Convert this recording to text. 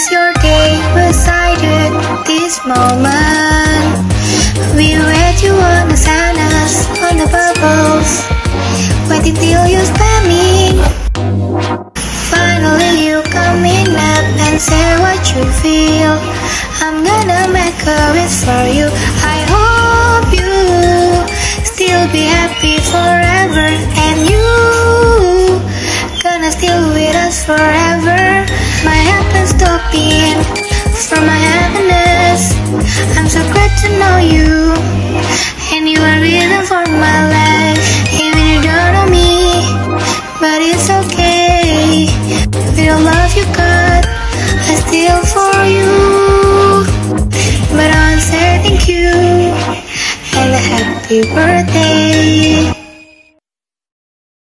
is your day beside it this moment? We wait you on the sadness, on the bubbles, waiting till you spam me. Finally you coming up and say what you feel. I'm gonna make a wish for you. I hope you still be happy forever, and you gonna still with us forever. Happens from my happiness. I'm so glad to know you, and you are reason for my life. Even you don't know me, but it's okay. With the love you got, I still for you. But I wanna say thank you and a happy birthday.